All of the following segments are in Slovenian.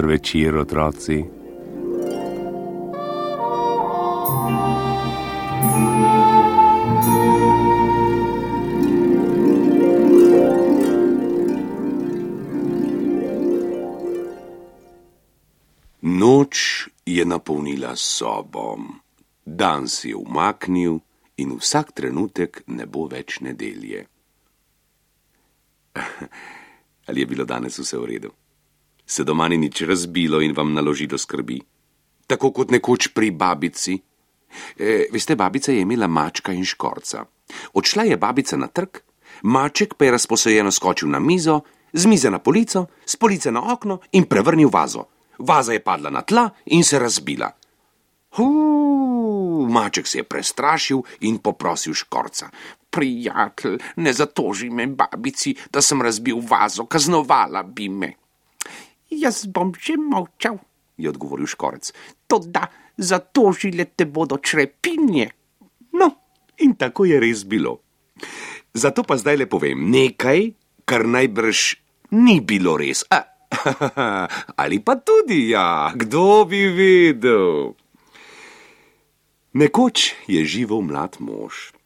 večer, otroci. Noč je napolnila sobo, dan si je umaknil in vsak trenutek ne bo več nedelje. Ali je bilo danes vse v redu? Se doma ni nič razbilo in vam naložilo skrbi? Tako kot nekoč pri babici. E, veste, babica je imela mačka in škorca. Odšla je babica na trg, maček pa je razposojeno skočil na mizo, z mize na polico, z police na okno in prevrnil vazo. Vaza je padla na tla in se razbila. Huu, maček se je prestrašil in poprosil škorca. Prijatelj, ne zatoži me babici, da sem razbil vazo, kaznovala bi me. Jaz bom že molčal, je odgovoril škorec. To da, zatožile te bodo črepinje. No, in tako je res bilo. Zato pa zdaj le povem nekaj, kar najbrž ni bilo res. A, ali pa tudi ja, kdo bi vedel? Nekoč je živel mlad mož.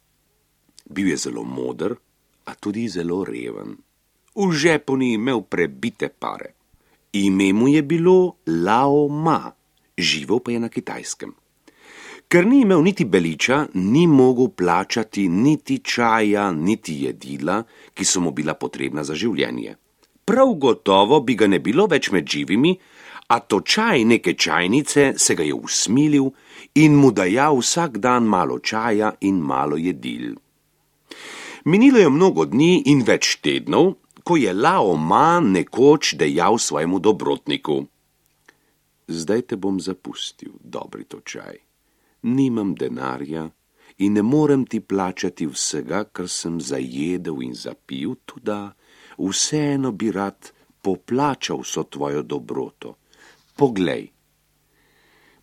Bil je zelo moder, a tudi zelo reven. V žepu ni imel prebite pare. Ime mu je bilo Lao Ma, živel pa je na kitajskem. Ker ni imel niti beliča, ni mogel plačati niti čaja, niti jedila, ki so mu bila potrebna za življenje. Prav gotovo bi ga ne bilo več med živimi, a točaj neke čajnice se ga je usmilil in mu dajal vsak dan malo čaja in malo jedil. Minilo je mnogo dni in več tednov, ko je Lao Ma nekoč dejal svojemu dobrotniku: Zdaj te bom zapustil, dobri točaj. Nimam denarja in ne morem ti plačati vsega, kar sem zajedel in zapil, tudi vseeno bi rad poplačal vso tvojo dobroto. Poglej.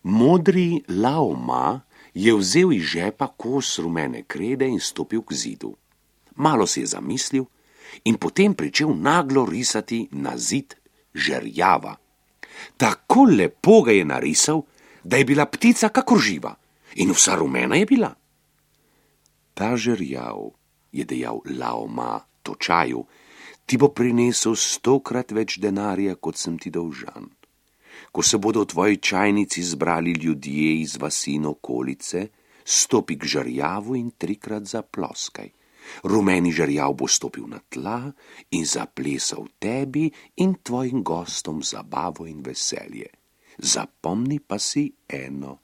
Modri Laoma je vzel iz žepa kos rumene krede in stopil k zidu. Malo se je zamislil in potem pričel naglo risati na zid žerjava. Tako lepo ga je narisal, da je bila ptica kakor živa in vsa rumena je bila. Ta žerjav, je dejal Laoma točaju, ti bo prinesel stokrat več denarja, kot sem ti dolžan ko se bodo v tvoji čajnici zbrali ljudje iz vasi in okolice, stopi k žrjavu in trikrat zaploskaj. Rumeni žrjav bo stopil na tla in zaplesal tebi in tvojim gostom zabavo in veselje. Zapomni pa si eno.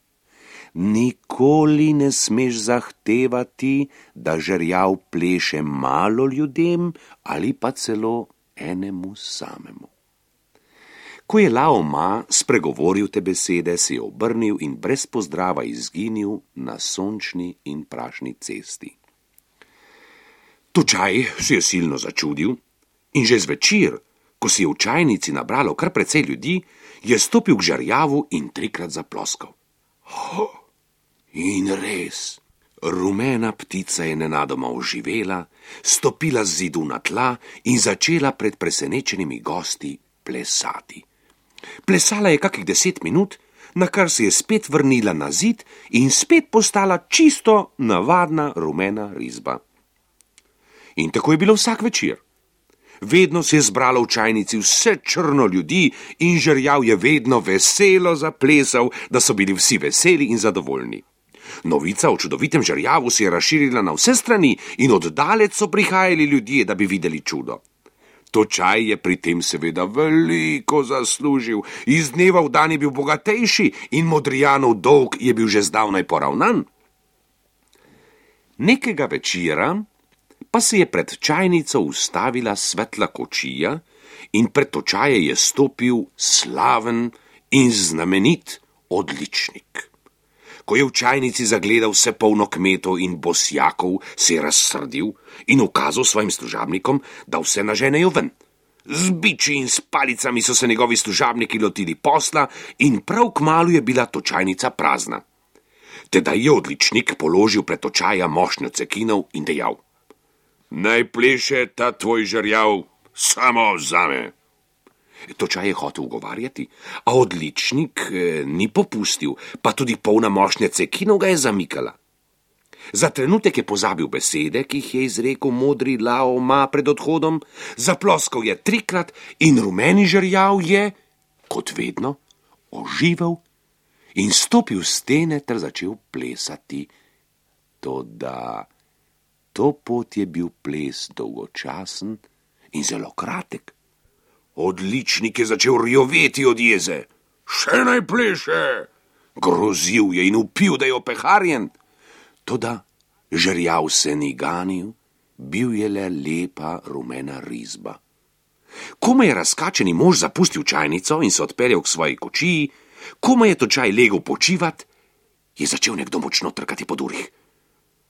Nikoli ne smeš zahtevati, da žrjav pleše malo ljudem ali pa celo enemu samemu. Ko je Laoma spregovoril te besede, se je obrnil in brez pozdrava izginil na sončni in prašni cesti. Tučaj se je silno začudil in že zvečer, ko si je v čajnici nabralo kar precej ljudi, je stopil k žarjavu in trikrat zaploskal. Oh, in res, rumena ptica je nenadoma oživela, stopila z zidu na tla in začela pred presenečenimi gosti plesati. Plesala je kakih deset minut, na kar se je spet vrnila na zid in spet postala čisto navadna rumena risba. In tako je bilo vsak večer. Vedno se je zbralo v čajnici vse črno ljudi in žrjav je vedno veselo zaplesal, da so bili vsi veseli in zadovoljni. Novica o čudovitem žrjavu se je razširila na vse strani in oddalec so prihajali ljudje, da bi videli čudo. Točaj je pri tem seveda veliko zaslužil, iz dneva v dan je bil bogatejši in modrijanov dolg je bil že zdavnaj poravnan. Nekega večera pa se je pred čajnico ustavila svetla kočija in pred točaje je stopil slaven in znamenit odličnik. Ko je v čajnici zagledal vse polno kmetov in bosjakov, se je razsrdil in ukazal svojim služabnikom, da vse naženejo ven. Z biči in s palicami so se njegovi služabniki lotili posla in prav k malu je bila točajnica prazna. Teda je odličnik položil pred točaja mošnjo cekinov in dejal: Naj pleše ta tvoj žrjav samo za me. Točaj je hotel ugovarjati, a odličnik eh, ni popustil, pa tudi polna mošnja cekinov ga je zamikala. Za trenutek je pozabil besede, ki jih je izrekel modri Laoma pred odhodom, zaploskal je trikrat in rumeni žrjav je, kot vedno, oživel in stopil stene ter začel plesati. Toda to pot je bil ples dolgočasen in zelo kratek. Odličnik je začel rjoveti od jeze. Še naj pleše! Grozil je in upil, da je opeharjen. Toda žrjav se ni ganil, bil je le lepa rumena risba. Kome je razkačeni mož zapustil čajnico in se odpeljal k svoji kočiji, kome je točaj legel počivat, je začel nekdo močno trkati po durih.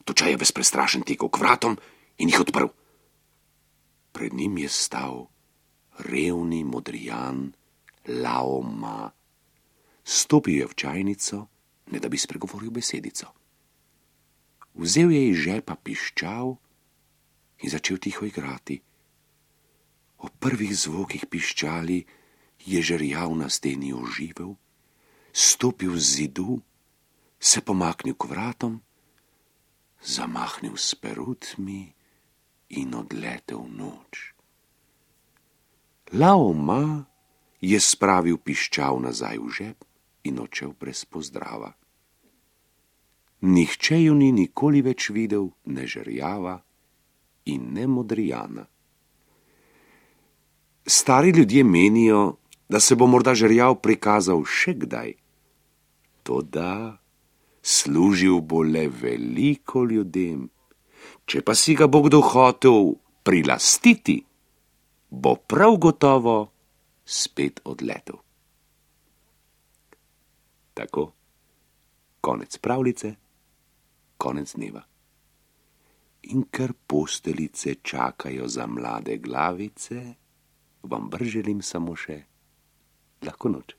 Točaj je ves prestrašen tekel k vratom in jih odprl. Pred njim je stal revni modrijan Laoma. Stopil je v čajnico, ne da bi spregovoril besedico. Vzel je iz žepa piščal in začel tiho igrati. O prvih zvokih piščali je žerjav na steni oživel, stopil z zidu, se pomaknil k vratom, zamahnil s perutmi in odletel v noč. Laoma je spravil piščal nazaj v žep in odšel brez pozdrava. Nihče ju ni nikoli več videl, ne žrjava in ne modrijana. Stari ljudje menijo, da se bo morda žrjav prikazal še kdaj. Toda služil bo le veliko ljudem. Če pa si ga bo kdo hotel prilastiti, bo prav gotovo spet odletel. Tako, konec pravljice, konec dneva. In ker posteljice čakajo za mlade glavice, vam brželim samo še lahko noč.